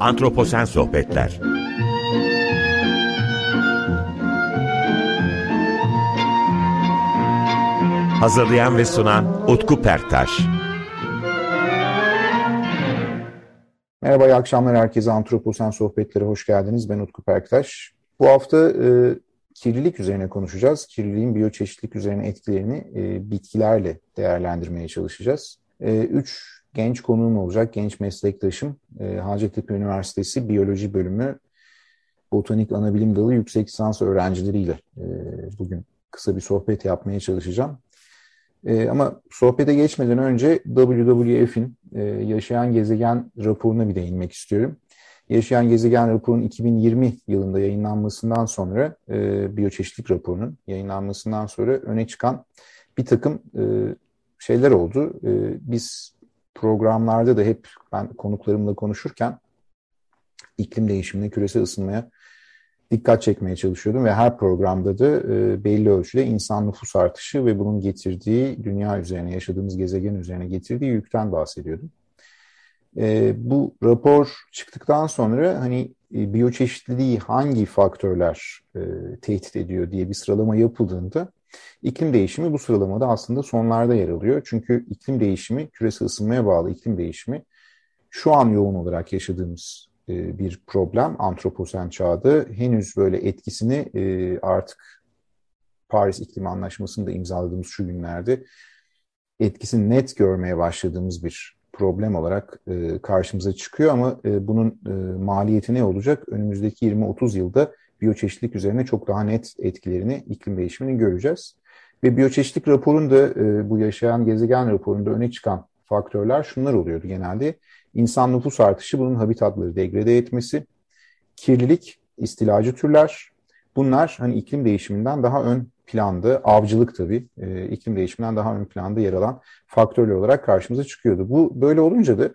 Antroposen Sohbetler Hazırlayan ve sunan Utku Perktaş Merhaba, iyi akşamlar herkese. Antroposen Sohbetlere hoş geldiniz. Ben Utku Perktaş. Bu hafta e, kirlilik üzerine konuşacağız. Kirliliğin biyoçeşitlilik üzerine etkilerini e, bitkilerle değerlendirmeye çalışacağız. E, üç genç konuğum olacak, genç meslektaşım. E, Hacettepe Üniversitesi Biyoloji Bölümü Botanik Anabilim Dalı yüksek lisans öğrencileriyle e, bugün kısa bir sohbet yapmaya çalışacağım. E, ama sohbete geçmeden önce WWF'in e, Yaşayan Gezegen raporuna bir değinmek istiyorum. Yaşayan Gezegen raporunun 2020 yılında yayınlanmasından sonra, e, biyoçeşitlik raporunun yayınlanmasından sonra öne çıkan bir takım e, şeyler oldu. E, biz programlarda da hep ben konuklarımla konuşurken iklim değişimine, küresel ısınmaya dikkat çekmeye çalışıyordum ve her programda da e, belli ölçüde insan nüfus artışı ve bunun getirdiği dünya üzerine, yaşadığımız gezegen üzerine getirdiği yükten bahsediyordum. E, bu rapor çıktıktan sonra hani e, biyoçeşitliliği hangi faktörler tehdit ediyor diye bir sıralama yapıldığında iklim değişimi bu sıralamada aslında sonlarda yer alıyor. Çünkü iklim değişimi, küresel ısınmaya bağlı iklim değişimi şu an yoğun olarak yaşadığımız e, bir problem antroposen çağda. Henüz böyle etkisini e, artık Paris İklim Anlaşması'nı da imzaladığımız şu günlerde etkisini net görmeye başladığımız bir problem olarak e, karşımıza çıkıyor ama bunun maliyeti ne olacak? Önümüzdeki 20-30 yılda biyoçeşitlik üzerine çok daha net etkilerini, iklim değişimini göreceğiz. Ve biyoçeşitlik raporunda, bu yaşayan gezegen raporunda öne çıkan faktörler şunlar oluyordu genelde. İnsan nüfus artışı, bunun habitatları degrade etmesi, kirlilik, istilacı türler. Bunlar hani iklim değişiminden daha ön planda, avcılık tabii, e, iklim değişiminden daha ön planda yer alan faktörler olarak karşımıza çıkıyordu. Bu böyle olunca da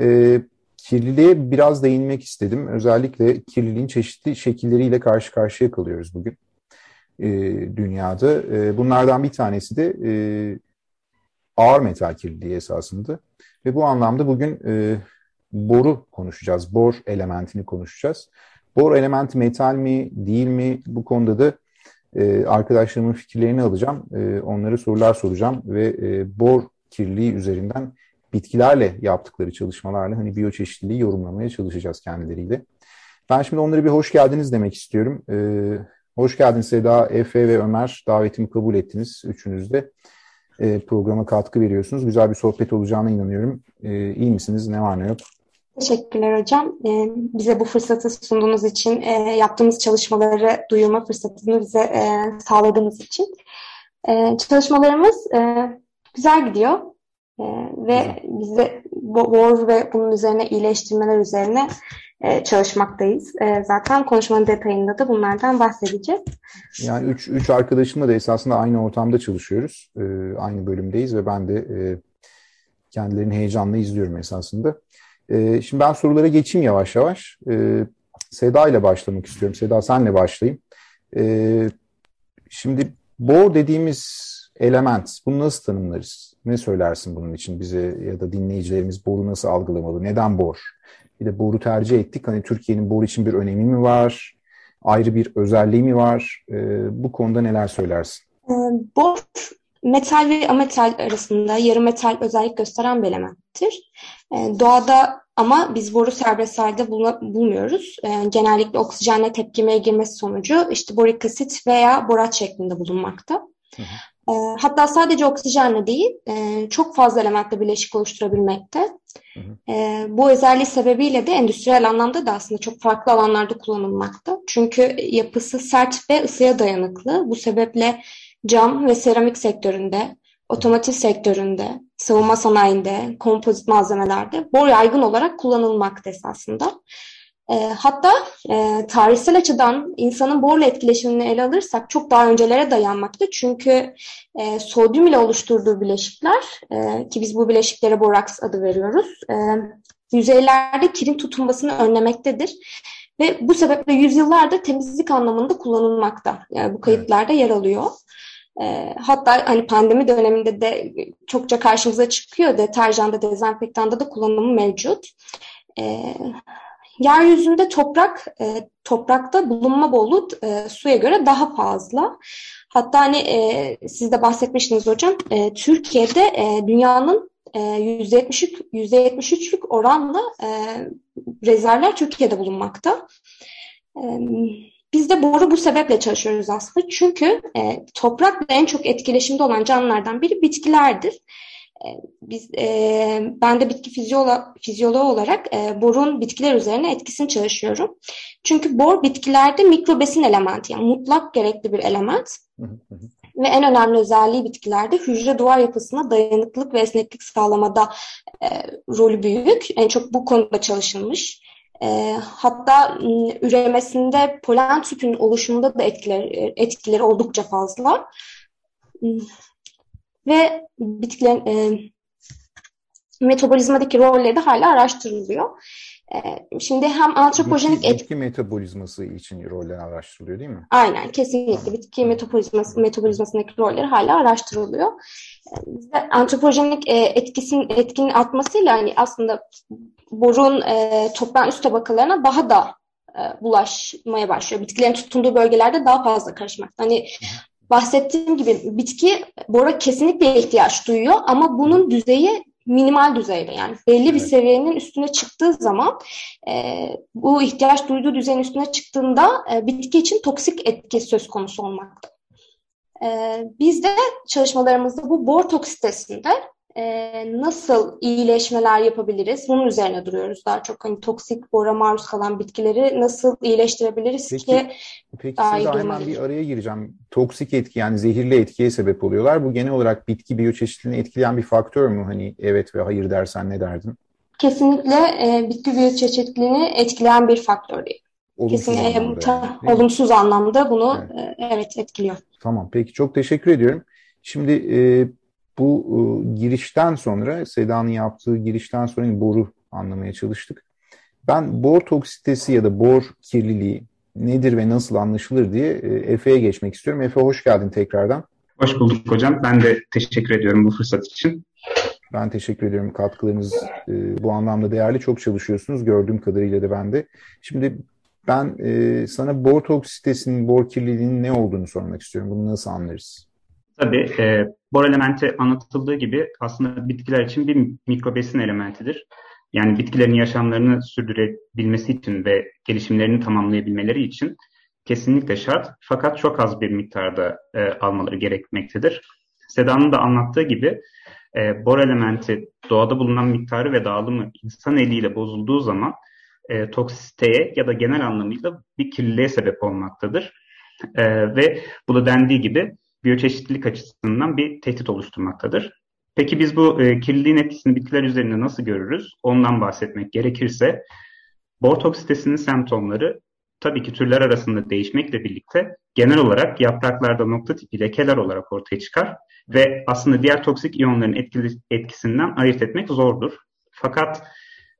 e, kirliliğe biraz değinmek istedim. Özellikle kirliliğin çeşitli şekilleriyle karşı karşıya kalıyoruz bugün e, dünyada. E, bunlardan bir tanesi de e, ağır metal kirliliği esasında. Ve bu anlamda bugün e, boru konuşacağız. Bor elementini konuşacağız. Bor elementi metal mi, değil mi? Bu konuda da e, arkadaşlarımın fikirlerini alacağım. E, onlara sorular soracağım ve e, bor kirliliği üzerinden bitkilerle yaptıkları çalışmalarla hani biyoçeşitliliği yorumlamaya çalışacağız kendileriyle. Ben şimdi onlara bir hoş geldiniz demek istiyorum. Ee, hoş geldiniz Seda, Efe ve Ömer. Davetimi kabul ettiniz üçünüz de. Ee, programa katkı veriyorsunuz. Güzel bir sohbet olacağına inanıyorum. Ee, iyi misiniz? Ne var ne yok? Teşekkürler hocam. Ee, bize bu fırsatı sunduğunuz için, e, yaptığımız çalışmaları duyurma fırsatını bize e, sağladığınız için. E, çalışmalarımız e, güzel gidiyor. E, ve biz de BOR ve bunun üzerine iyileştirmeler üzerine e, çalışmaktayız. E, zaten konuşmanın detayında da bunlardan bahsedeceğiz. Yani üç, üç arkadaşımla da esasında aynı ortamda çalışıyoruz. E, aynı bölümdeyiz ve ben de e, kendilerini heyecanla izliyorum esasında. E, şimdi ben sorulara geçeyim yavaş yavaş. E, Seda ile başlamak istiyorum. Seda senle başlayayım. E, şimdi BOR dediğimiz element, bunu nasıl tanımlarız? Ne söylersin bunun için bize ya da dinleyicilerimiz boru nasıl algılamalı? Neden bor? Bir de boru tercih ettik. Hani Türkiye'nin bor için bir önemi mi var? Ayrı bir özelliği mi var? Ee, bu konuda neler söylersin? Ee, bor metal ve ametal arasında yarı metal özellik gösteren bir elementtir. Ee, doğada ama biz boru serbest halde bulmuyoruz. Ee, genellikle oksijenle tepkimeye girmesi sonucu işte borik asit veya borat şeklinde bulunmakta. Hı hı. E, hatta sadece oksijenle değil, e, çok fazla elementle bileşik oluşturabilmekte. Hı hı. E, bu özelliği sebebiyle de endüstriyel anlamda da aslında çok farklı alanlarda kullanılmakta. Çünkü yapısı sert ve ısıya dayanıklı. Bu sebeple cam ve seramik sektöründe, otomotiv sektöründe, savunma sanayinde, kompozit malzemelerde bor yaygın olarak kullanılmakta esasında. E, hatta e, tarihsel açıdan insanın borla etkileşimini ele alırsak çok daha öncelere dayanmakta. Çünkü e, sodyum ile oluşturduğu bileşikler e, ki biz bu bileşiklere boraks adı veriyoruz. E, yüzeylerde kirin tutunmasını önlemektedir. Ve bu sebeple yüzyıllardır temizlik anlamında kullanılmakta. Yani bu kayıtlarda yer alıyor. E, hatta hani pandemi döneminde de çokça karşımıza çıkıyor. Deterjanda, dezenfektanda da kullanımı mevcut. E, yeryüzünde toprak e, toprakta bulunma bolluğu e, suya göre daha fazla. Hatta hani e, siz de bahsetmiştiniz hocam. E, Türkiye'de e, dünyanın e, %73'lük %73'lük oranla e, rezervler Türkiye'de bulunmakta. E, biz de boru bu sebeple çalışıyoruz aslında. Çünkü e, toprakla en çok etkileşimde olan canlılardan biri bitkilerdir. E, biz, e, ben de bitki fizyolo fizyoloğu olarak e, borun bitkiler üzerine etkisini çalışıyorum. Çünkü bor bitkilerde mikrobesin elementi, yani mutlak gerekli bir element. Ve en önemli özelliği bitkilerde hücre duvar yapısına dayanıklılık ve esneklik sağlamada e, rolü büyük. En çok bu konuda çalışılmış. E, hatta üremesinde polen tüpünün oluşumunda da etkileri, etkileri oldukça fazla. Ve bitkilerin e, metabolizmadaki rolleri de hala araştırılıyor. E, şimdi hem antropojenik bitki, bitki metabolizması için roller araştırılıyor değil mi? Aynen kesinlikle bitki metabolizması, metabolizmasındaki rolleri hala araştırılıyor. E, antropojenik e, etkisin etkinin artmasıyla hani aslında borun e, toprağın üst tabakalarına daha da e, bulaşmaya başlıyor. Bitkilerin tutunduğu bölgelerde daha fazla karışmak. Hani bahsettiğim gibi bitki bora kesinlikle ihtiyaç duyuyor ama bunun düzeyi minimal düzeyde yani belli evet. bir seviyenin üstüne çıktığı zaman e, bu ihtiyaç duyduğu düzeyin üstüne çıktığında e, bitki için toksik etki söz konusu olmakta. E, biz de çalışmalarımızda bu bor toksitesinde e, nasıl iyileşmeler yapabiliriz? Bunun üzerine duruyoruz daha çok. Hani toksik bora maruz kalan bitkileri nasıl iyileştirebiliriz peki, ki peki daha iyi hemen bir araya gireceğim. Toksik etki yani zehirli etkiye sebep oluyorlar. Bu genel olarak bitki biyoçeşitliliğini etkileyen bir faktör mü? Hani evet ve hayır dersen ne derdin? Kesinlikle e, bitki biyoçeşitliliğini etkileyen bir faktör değil. Olumsuz Kesinlikle anlamda, yani, olumsuz anlamda bunu evet. E, evet etkiliyor. Tamam peki çok teşekkür ediyorum. Şimdi e, bu e, girişten sonra, Seda'nın yaptığı girişten sonra boru anlamaya çalıştık. Ben bor toksitesi ya da bor kirliliği nedir ve nasıl anlaşılır diye e, Efe'ye geçmek istiyorum. Efe hoş geldin tekrardan. Hoş bulduk hocam. Ben de teşekkür ediyorum bu fırsat için. Ben teşekkür ediyorum. Katkılarınız e, bu anlamda değerli. Çok çalışıyorsunuz. Gördüğüm kadarıyla da ben de. Şimdi ben e, sana bor toksitesinin, bor kirliliğinin ne olduğunu sormak istiyorum. Bunu nasıl anlarız? Tabii e, bor elementi anlatıldığı gibi aslında bitkiler için bir mikrobesin elementidir. Yani bitkilerin yaşamlarını sürdürebilmesi için ve gelişimlerini tamamlayabilmeleri için kesinlikle şart fakat çok az bir miktarda e, almaları gerekmektedir. Seda'nın da anlattığı gibi e, bor elementi doğada bulunan miktarı ve dağılımı insan eliyle bozulduğu zaman e, toksiteye ya da genel anlamıyla bir kirliliğe sebep olmaktadır. E, ve bu da dendiği gibi biyoçeşitlilik açısından bir tehdit oluşturmaktadır. Peki biz bu e, kirliliğin etkisini bitkiler üzerinde nasıl görürüz? Ondan bahsetmek gerekirse, bor toksitesinin semptomları tabii ki türler arasında değişmekle birlikte genel olarak yapraklarda nokta tipi lekeler olarak ortaya çıkar ve aslında diğer toksik iyonların etkili, etkisinden ayırt etmek zordur. Fakat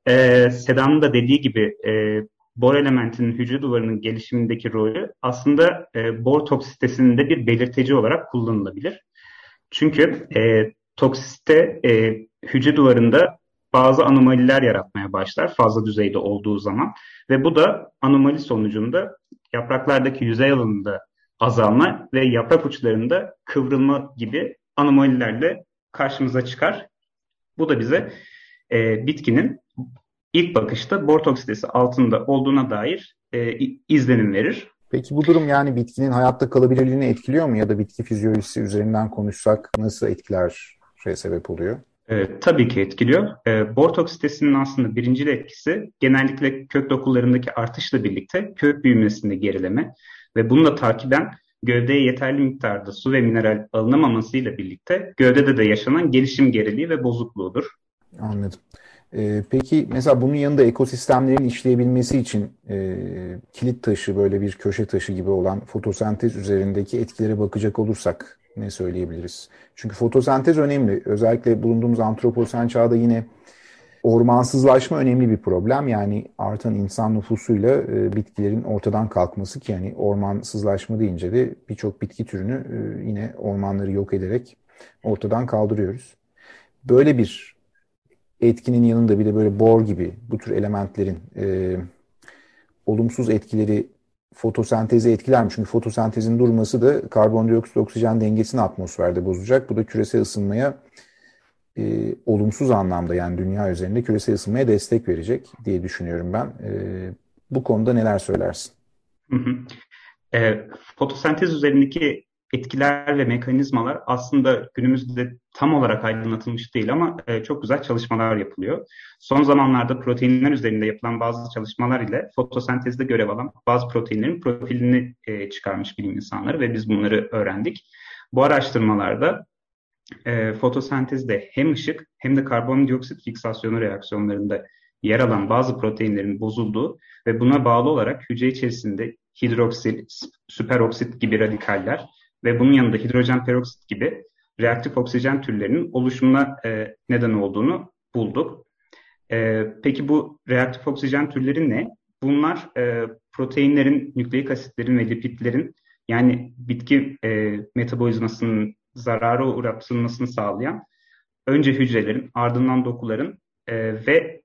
e, Seda'nın da dediği gibi e, bor elementinin hücre duvarının gelişimindeki rolü aslında e, bor toksitesinin de bir belirteci olarak kullanılabilir. Çünkü e, toksite e, hücre duvarında bazı anomaliler yaratmaya başlar fazla düzeyde olduğu zaman ve bu da anomali sonucunda yapraklardaki yüzey alanında azalma ve yaprak uçlarında kıvrılma gibi anomalilerle karşımıza çıkar. Bu da bize e, bitkinin ilk bakışta bor toksitesi altında olduğuna dair e, izlenim verir. Peki bu durum yani bitkinin hayatta kalabilirliğini etkiliyor mu ya da bitki fizyolojisi üzerinden konuşsak nasıl etkiler şey sebep oluyor? E, tabii ki etkiliyor. E, bor toksitesinin aslında birinci etkisi genellikle kök dokularındaki artışla birlikte kök büyümesinde gerileme ve bununla takiben gövdeye yeterli miktarda su ve mineral alınamamasıyla birlikte gövdede de yaşanan gelişim geriliği ve bozukluğudur. Anladım. Ee, peki mesela bunun yanında ekosistemlerin işleyebilmesi için e, kilit taşı böyle bir köşe taşı gibi olan fotosentez üzerindeki etkilere bakacak olursak ne söyleyebiliriz? Çünkü fotosentez önemli. Özellikle bulunduğumuz antroposen çağda yine ormansızlaşma önemli bir problem. Yani artan insan nüfusuyla e, bitkilerin ortadan kalkması ki yani ormansızlaşma deyince de birçok bitki türünü e, yine ormanları yok ederek ortadan kaldırıyoruz. Böyle bir etkinin yanında bir de böyle bor gibi bu tür elementlerin e, olumsuz etkileri fotosentezi etkiler mi? Çünkü fotosentezin durması da karbondioksit oksijen dengesini atmosferde bozacak. Bu da küresel ısınmaya e, olumsuz anlamda yani dünya üzerinde küresel ısınmaya destek verecek diye düşünüyorum ben. E, bu konuda neler söylersin? Hı hı. E, fotosentez üzerindeki etkiler ve mekanizmalar aslında günümüzde tam olarak aydınlatılmış değil ama e, çok güzel çalışmalar yapılıyor. Son zamanlarda proteinler üzerinde yapılan bazı çalışmalar ile fotosentezde görev alan bazı proteinlerin profilini e, çıkarmış bilim insanları ve biz bunları öğrendik. Bu araştırmalarda e, fotosentezde hem ışık hem de karbondioksit fiksasyonu reaksiyonlarında yer alan bazı proteinlerin bozulduğu ve buna bağlı olarak hücre içerisinde hidroksil, süperoksit gibi radikaller ve bunun yanında hidrojen peroksit gibi reaktif oksijen türlerinin oluşumuna e, neden olduğunu bulduk. E, peki bu reaktif oksijen türleri ne? Bunlar e, proteinlerin, nükleik asitlerin ve lipidlerin yani bitki e, metabolizmasının zarara uğratılmasını sağlayan önce hücrelerin ardından dokuların e, ve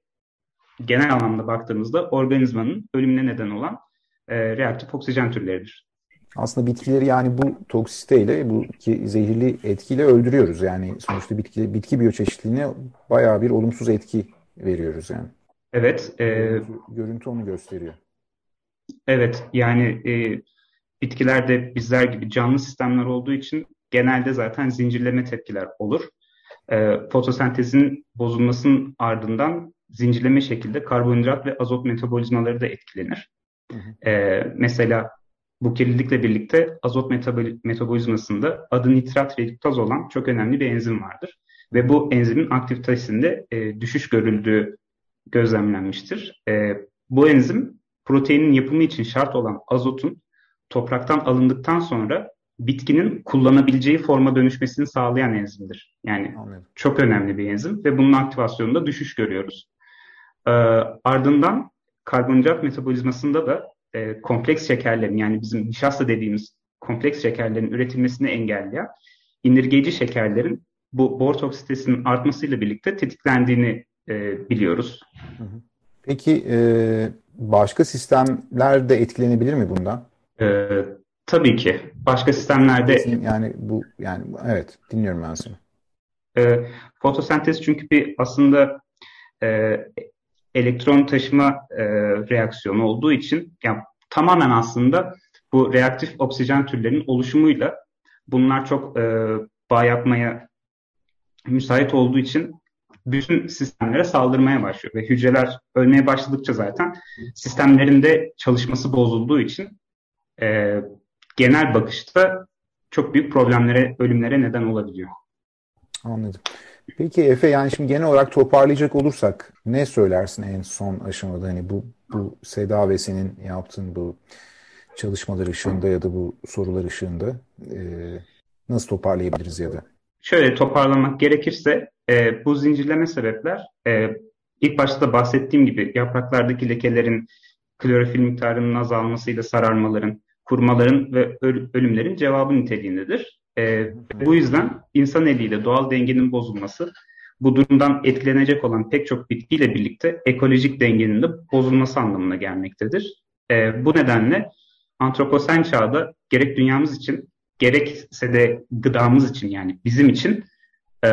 genel anlamda baktığımızda organizmanın ölümüne neden olan e, reaktif oksijen türleridir. Aslında bitkileri yani bu toksiteyle, bu zehirli etkiyle öldürüyoruz. Yani sonuçta bitki, bitki biyoçeşitliliğine bayağı bir olumsuz etki veriyoruz yani. Evet. E, görüntü, görüntü onu gösteriyor. Evet yani e, bitkilerde bizler gibi canlı sistemler olduğu için genelde zaten zincirleme tepkiler olur. E, fotosentezin bozulmasının ardından zincirleme şekilde karbonhidrat ve azot metabolizmaları da etkilenir. Hı hı. E, mesela bu kirlilikle birlikte azot metabolizmasında adı nitrat reduktaz olan çok önemli bir enzim vardır. Ve bu enzimin aktivitesinde e, düşüş görüldüğü gözlemlenmiştir. E, bu enzim proteinin yapımı için şart olan azotun topraktan alındıktan sonra bitkinin kullanabileceği forma dönüşmesini sağlayan enzimdir. Yani Anladım. çok önemli bir enzim ve bunun aktivasyonunda düşüş görüyoruz. E, ardından karbonhidrat metabolizmasında da e, kompleks şekerlerin yani bizim nişasta dediğimiz kompleks şekerlerin üretilmesini engelleyen indirgeyici şekerlerin bu bor toksitesinin artmasıyla birlikte tetiklendiğini e, biliyoruz. Peki e, başka sistemler de etkilenebilir mi bundan? E, tabii ki. Başka sistemlerde yani bu yani evet dinliyorum ben seni. E, fotosentez çünkü bir aslında e, elektron taşıma e, reaksiyonu olduğu için yani tamamen aslında bu reaktif oksijen türlerinin oluşumuyla bunlar çok e, bağ yapmaya müsait olduğu için bütün sistemlere saldırmaya başlıyor ve hücreler ölmeye başladıkça zaten sistemlerinde çalışması bozulduğu için e, genel bakışta çok büyük problemlere, ölümlere neden olabiliyor. Anladım. Peki Efe yani şimdi genel olarak toparlayacak olursak ne söylersin en son aşamada hani bu bu Seda ve senin yaptığın bu çalışmalar ışığında ya da bu sorular ışığında e, nasıl toparlayabiliriz ya da? Şöyle toparlamak gerekirse e, bu zincirleme sebepler e, ilk başta da bahsettiğim gibi yapraklardaki lekelerin klorofil miktarının azalmasıyla sararmaların, kurmaların ve ölümlerin cevabı niteliğindedir. E, bu yüzden insan eliyle doğal dengenin bozulması bu durumdan etkilenecek olan pek çok bitkiyle birlikte ekolojik dengenin de bozulması anlamına gelmektedir. E, bu nedenle antroposen çağda gerek dünyamız için gerekse de gıdamız için yani bizim için e,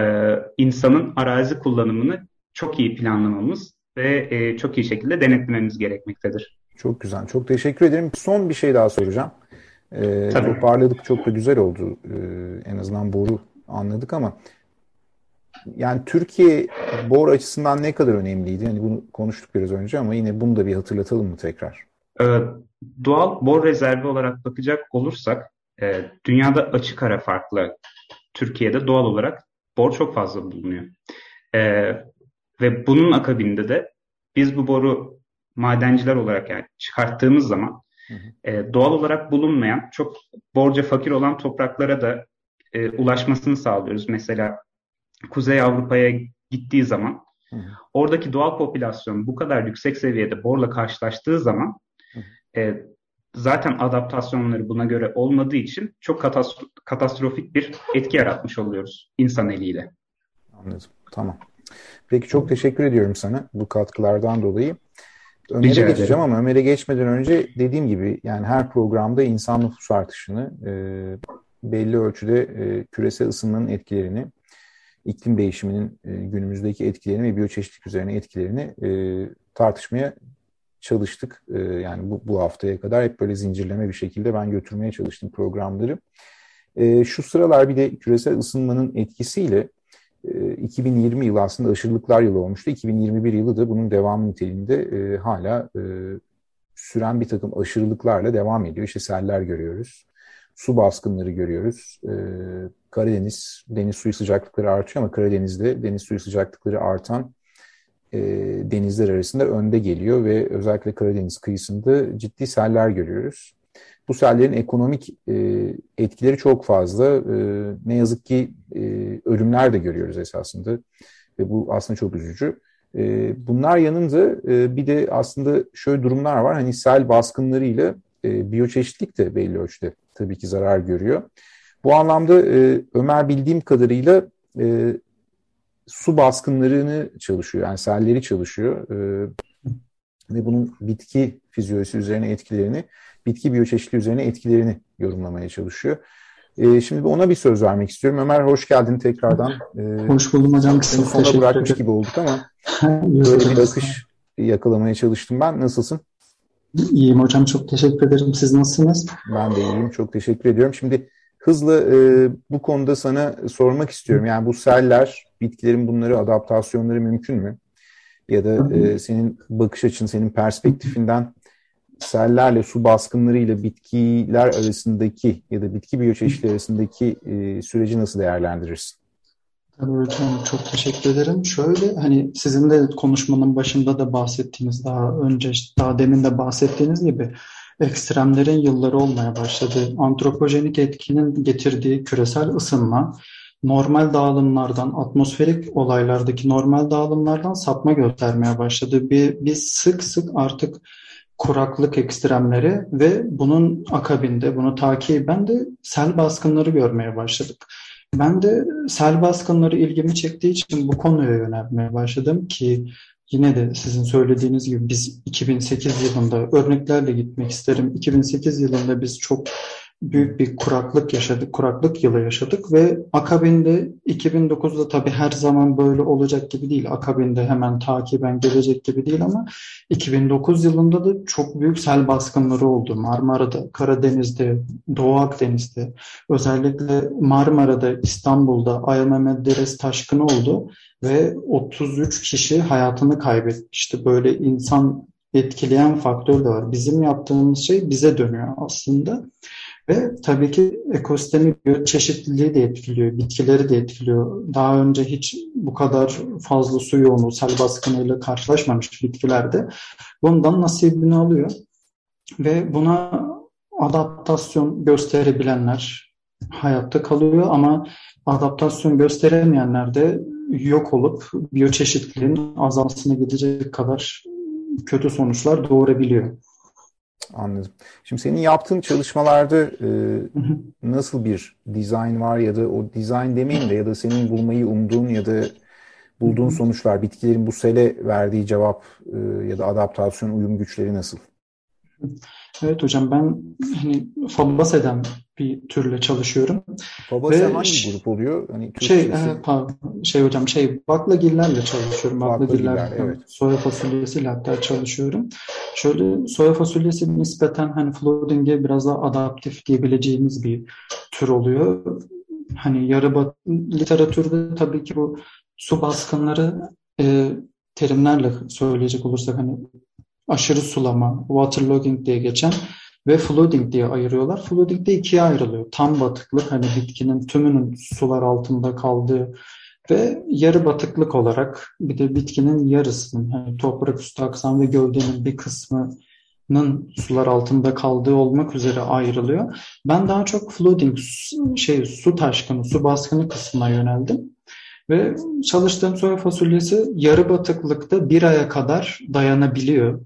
insanın arazi kullanımını çok iyi planlamamız ve e, çok iyi şekilde denetlememiz gerekmektedir. Çok güzel. Çok teşekkür ederim. Son bir şey daha soracağım. E, toparladık çok da güzel oldu. E, en azından boru anladık ama yani Türkiye bor açısından ne kadar önemliydi? Yani bunu konuştuk biraz önce ama yine bunu da bir hatırlatalım mı tekrar? Ee, doğal bor rezervi olarak bakacak olursak e, dünyada açık ara farklı Türkiye'de doğal olarak bor çok fazla bulunuyor. E, ve bunun akabinde de biz bu boru madenciler olarak yani çıkarttığımız zaman e, doğal olarak bulunmayan, çok borca fakir olan topraklara da e, ulaşmasını sağlıyoruz. Mesela Kuzey Avrupa'ya gittiği zaman hı hı. oradaki doğal popülasyon bu kadar yüksek seviyede borla karşılaştığı zaman e, zaten adaptasyonları buna göre olmadığı için çok katastro katastrofik bir etki yaratmış oluyoruz insan eliyle. Anladım. Tamam. Peki çok teşekkür ediyorum sana bu katkılardan dolayı. Ömer'e Rica geçeceğim ederim. ama Ömer'e geçmeden önce dediğim gibi yani her programda insan nüfus artışını e, belli ölçüde e, küresel ısınmanın etkilerini, iklim değişiminin e, günümüzdeki etkilerini ve biyoçeşitlik üzerine etkilerini e, tartışmaya çalıştık. E, yani bu, bu haftaya kadar hep böyle zincirleme bir şekilde ben götürmeye çalıştım programları. E, şu sıralar bir de küresel ısınmanın etkisiyle 2020 e, yılı aslında aşırılıklar yılı olmuştu. 2021 yılı da bunun devamı niteliğinde e, hala e, süren bir takım aşırılıklarla devam ediyor. İşte seller görüyoruz, su baskınları görüyoruz. E, Karadeniz, deniz suyu sıcaklıkları artıyor ama Karadeniz'de deniz suyu sıcaklıkları artan denizler arasında önde geliyor ve özellikle Karadeniz kıyısında ciddi seller görüyoruz. Bu sellerin ekonomik e, etkileri çok fazla. E, ne yazık ki e, ölümler de görüyoruz esasında ve bu aslında çok üzücü. E, bunlar yanında e, bir de aslında şöyle durumlar var. Hani sel baskınlarıyla e, biyoçeşitlik de belli ölçüde tabii ki zarar görüyor. Bu anlamda e, Ömer bildiğim kadarıyla e, su baskınlarını çalışıyor. Yani selleri çalışıyor. E, ve bunun bitki fizyolojisi üzerine etkilerini bitki biyoçeşitliği üzerine etkilerini yorumlamaya çalışıyor. E, şimdi ona bir söz vermek istiyorum. Ömer hoş geldin tekrardan. E, hoş buldum hocam. Seni sona bırakmış gibi olduk ama böyle bir akış yakalamaya çalıştım ben. Nasılsın? İyiyim hocam. Çok teşekkür ederim. Siz nasılsınız? Ben de iyiyim. Çok teşekkür ediyorum. Şimdi hızlı e, bu konuda sana sormak istiyorum. Yani bu seller, bitkilerin bunları adaptasyonları mümkün mü? Ya da e, senin bakış açın, senin perspektifinden sellerle, su baskınlarıyla bitkiler arasındaki ya da bitki biyoçeşitliği arasındaki e, süreci nasıl değerlendirirsin? Tabii hocam çok teşekkür ederim. Şöyle hani sizin de konuşmanın başında da bahsettiğiniz daha önce daha demin de bahsettiğiniz gibi ekstremlerin yılları olmaya başladı. Antropojenik etkinin getirdiği küresel ısınma normal dağılımlardan, atmosferik olaylardaki normal dağılımlardan sapma göstermeye başladı. Bir, biz sık sık artık kuraklık ekstremleri ve bunun akabinde bunu takiben de sel baskınları görmeye başladık. Ben de sel baskınları ilgimi çektiği için bu konuya yönelmeye başladım ki yine de sizin söylediğiniz gibi biz 2008 yılında örneklerle gitmek isterim. 2008 yılında biz çok büyük bir kuraklık yaşadık, kuraklık yılı yaşadık ve akabinde 2009'da tabii her zaman böyle olacak gibi değil. Akabinde hemen takiben gelecek gibi değil ama 2009 yılında da çok büyük sel baskınları oldu. Marmara'da, Karadeniz'de, Doğu Akdeniz'de, özellikle Marmara'da, İstanbul'da Ayana Medderes taşkını oldu ve 33 kişi hayatını kaybetmişti. Böyle insan etkileyen faktör de var. Bizim yaptığımız şey bize dönüyor aslında. Ve tabii ki ekosistemi çeşitliliği de etkiliyor, bitkileri de etkiliyor. Daha önce hiç bu kadar fazla su yoğunluğu, sel baskınıyla karşılaşmamış bitkilerde bundan nasibini alıyor. Ve buna adaptasyon gösterebilenler hayatta kalıyor ama adaptasyon gösteremeyenler de yok olup biyoçeşitliliğin azalmasına gidecek kadar kötü sonuçlar doğurabiliyor. Anladım. Şimdi senin yaptığın çalışmalarda e, nasıl bir dizayn var ya da o dizayn demeyin de ya da senin bulmayı umduğun ya da bulduğun sonuçlar, bitkilerin bu sele verdiği cevap e, ya da adaptasyon uyum güçleri nasıl? Evet hocam ben hani Fabas eden bir türle çalışıyorum. Fabas hangi grup oluyor? Hani şey e, pardon, şey hocam şey baklagillerle çalışıyorum. Baklagiller, evet. soya fasulyesiyle hatta çalışıyorum. Şöyle soya fasulyesi nispeten hani flooding'e biraz daha adaptif diyebileceğimiz bir tür oluyor. Hani yarı bat, literatürde tabii ki bu su baskınları e, terimlerle söyleyecek olursak hani aşırı sulama, waterlogging diye geçen ve flooding diye ayırıyorlar. Flooding de ikiye ayrılıyor. Tam batıklık hani bitkinin tümünün sular altında kaldığı ve yarı batıklık olarak bir de bitkinin yarısının hani toprak üstü aksan ve gövdenin bir kısmının sular altında kaldığı olmak üzere ayrılıyor. Ben daha çok flooding şey su taşkını, su baskını kısmına yöneldim. Ve çalıştığım soya fasulyesi yarı batıklıkta bir aya kadar dayanabiliyor.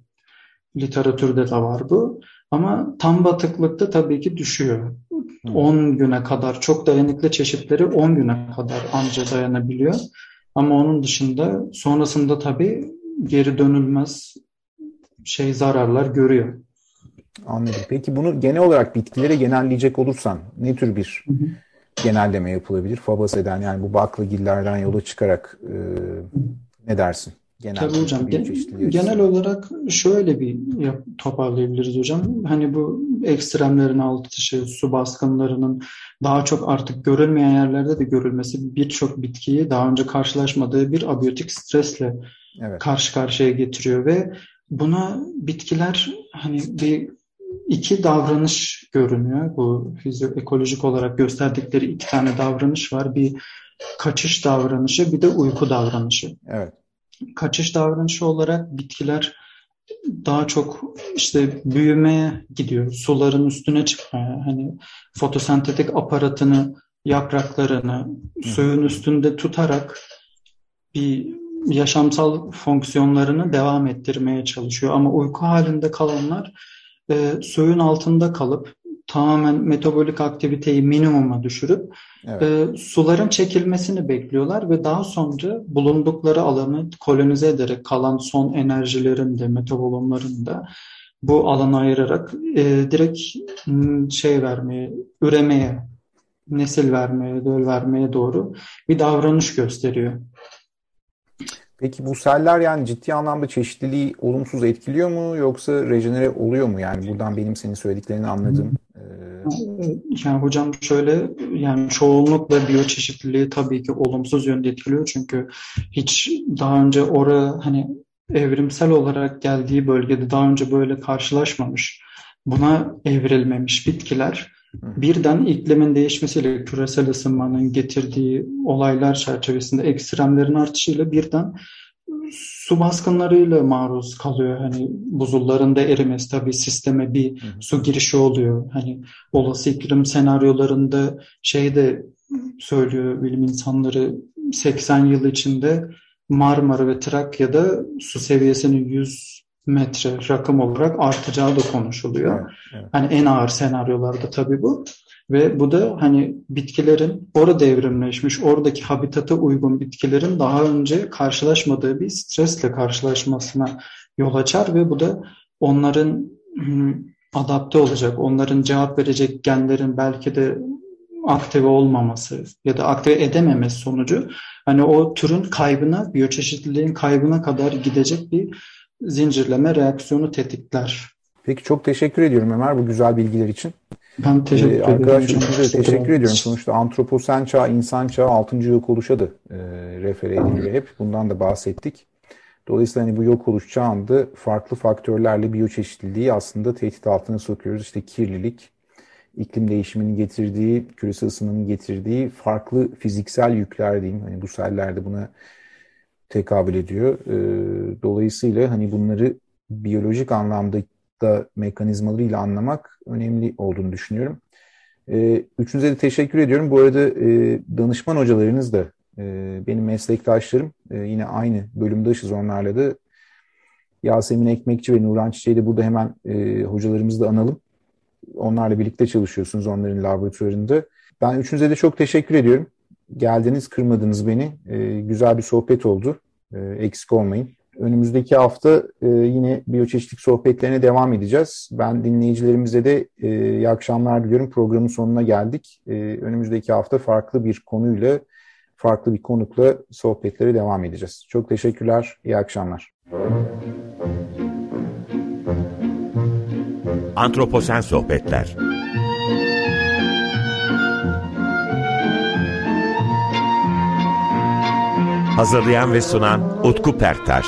Literatürde de var bu. Ama tam batıklıkta tabii ki düşüyor. Hmm. 10 güne kadar çok dayanıklı çeşitleri 10 güne kadar anca dayanabiliyor. Ama onun dışında sonrasında tabii geri dönülmez şey zararlar görüyor. Anladım. Peki bunu genel olarak bitkilere genelleyecek olursan ne tür bir hı hı. genelleme yapılabilir? Fabas eden yani bu baklagillerden yola çıkarak e, ne dersin? Genel Tabii hocam. Gen, genel olarak şöyle bir toparlayabiliriz hocam. Hani bu ekstremlerin alt dışı su baskınlarının daha çok artık görülmeyen yerlerde de görülmesi birçok bitkiyi daha önce karşılaşmadığı bir abiyotik stresle evet. karşı karşıya getiriyor ve buna bitkiler hani bir iki davranış görünüyor. Bu fizyoekolojik olarak gösterdikleri iki tane davranış var. Bir kaçış davranışı bir de uyku davranışı. Evet. Kaçış davranışı olarak bitkiler daha çok işte büyümeye gidiyor. Suların üstüne çıkmaya. Hani fotosentetik aparatını, yapraklarını Hı. suyun üstünde tutarak bir yaşamsal fonksiyonlarını devam ettirmeye çalışıyor. Ama uyku halinde kalanlar e, suyun altında kalıp tamamen metabolik aktiviteyi minimuma düşürüp evet. e, suların çekilmesini bekliyorlar ve daha sonra bulundukları alanı kolonize ederek kalan son enerjilerin de metabolomların da bu alanı ayırarak e, direkt şey vermeye, üremeye, nesil vermeye, döl vermeye doğru bir davranış gösteriyor. Peki bu seller yani ciddi anlamda çeşitliliği olumsuz etkiliyor mu yoksa rejenere oluyor mu? Yani buradan benim senin söylediklerini anladım. Ee... Yani hocam şöyle yani çoğunlukla biyoçeşitliliği tabii ki olumsuz yönde etkiliyor. Çünkü hiç daha önce orada hani evrimsel olarak geldiği bölgede daha önce böyle karşılaşmamış, buna evrilmemiş bitkiler birden iklimin değişmesiyle küresel ısınmanın getirdiği olaylar çerçevesinde ekstremlerin artışıyla birden su baskınlarıyla maruz kalıyor. Hani buzulların da erimesi tabii sisteme bir su girişi oluyor. Hani olası iklim senaryolarında şey de söylüyor bilim insanları 80 yıl içinde Marmara ve Trakya'da su seviyesinin 100 metre rakım olarak artacağı da konuşuluyor. Evet, evet. Hani en ağır senaryolarda tabii bu. Ve bu da hani bitkilerin orada evrimleşmiş, oradaki habitata uygun bitkilerin daha önce karşılaşmadığı bir stresle karşılaşmasına yol açar ve bu da onların adapte olacak, onların cevap verecek genlerin belki de aktive olmaması ya da aktive edememesi sonucu hani o türün kaybına, biyoçeşitliliğin kaybına kadar gidecek bir zincirleme reaksiyonu tetikler. Peki çok teşekkür ediyorum Ömer bu güzel bilgiler için. Ben teşekkür ee, ederim. Arkadaşlar teşekkür, teşekkür ediyorum. Sonuçta antroposen çağ, insan çağı 6. yok oluşa da e, refere ediliyor hep. Bundan da bahsettik. Dolayısıyla hani bu yok oluş çağında farklı faktörlerle biyoçeşitliliği aslında tehdit altına sokuyoruz. İşte kirlilik, iklim değişiminin getirdiği, küresel ısınmanın getirdiği farklı fiziksel yükler diyeyim. Hani bu sellerde buna tekabül ediyor. E, dolayısıyla hani bunları biyolojik anlamda da mekanizmalarıyla anlamak önemli olduğunu düşünüyorum. E, üçünüze de teşekkür ediyorum. Bu arada e, danışman hocalarınız da e, benim meslektaşlarım. E, yine aynı bölümdaşız onlarla da. Yasemin Ekmekçi ve Nuran Çiçek'i de burada hemen e, hocalarımızı da analım. Onlarla birlikte çalışıyorsunuz onların laboratuvarında. Ben üçünüze de çok teşekkür ediyorum. Geldiniz, kırmadınız beni. E, güzel bir sohbet oldu. E, eksik olmayın. Önümüzdeki hafta e, yine biyoçeşitlik sohbetlerine devam edeceğiz. Ben dinleyicilerimize de e, iyi akşamlar diliyorum. Programın sonuna geldik. E, önümüzdeki hafta farklı bir konuyla, farklı bir konukla sohbetlere devam edeceğiz. Çok teşekkürler, iyi akşamlar. Antroposen Sohbetler Hazırlayan ve sunan Utku Perktaş